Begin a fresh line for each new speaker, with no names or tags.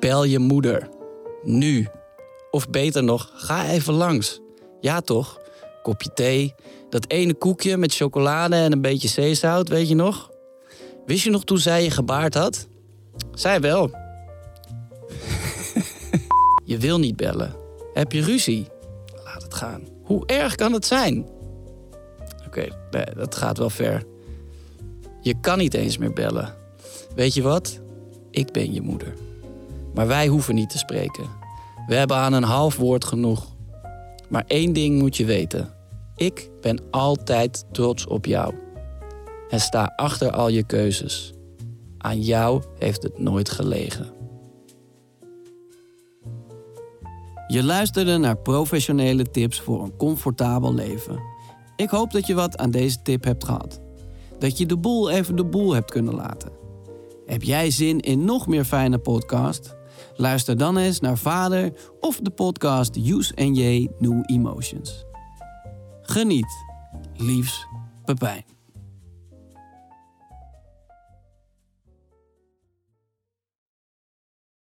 Bel je moeder. Nu. Of beter nog, ga even langs. Ja toch? Kopje thee, dat ene koekje met chocolade en een beetje zeezout, weet je nog? Wist je nog toen zij je gebaard had? Zij wel. je wil niet bellen. Heb je ruzie? Laat het gaan. Hoe erg kan het zijn? Oké, dat gaat wel ver. Je kan niet eens meer bellen. Weet je wat? Ik ben je moeder. Maar wij hoeven niet te spreken. We hebben aan een half woord genoeg. Maar één ding moet je weten. Ik ben altijd trots op jou. En sta achter al je keuzes. Aan jou heeft het nooit gelegen. Je luisterde naar professionele tips voor een comfortabel leven. Ik hoop dat je wat aan deze tip hebt gehad. Dat je de boel even de boel hebt kunnen laten. Heb jij zin in nog meer fijne podcast? Luister dan eens naar Vader of de podcast Use and J New Emotions. Geniet. Liefs, Pepijn.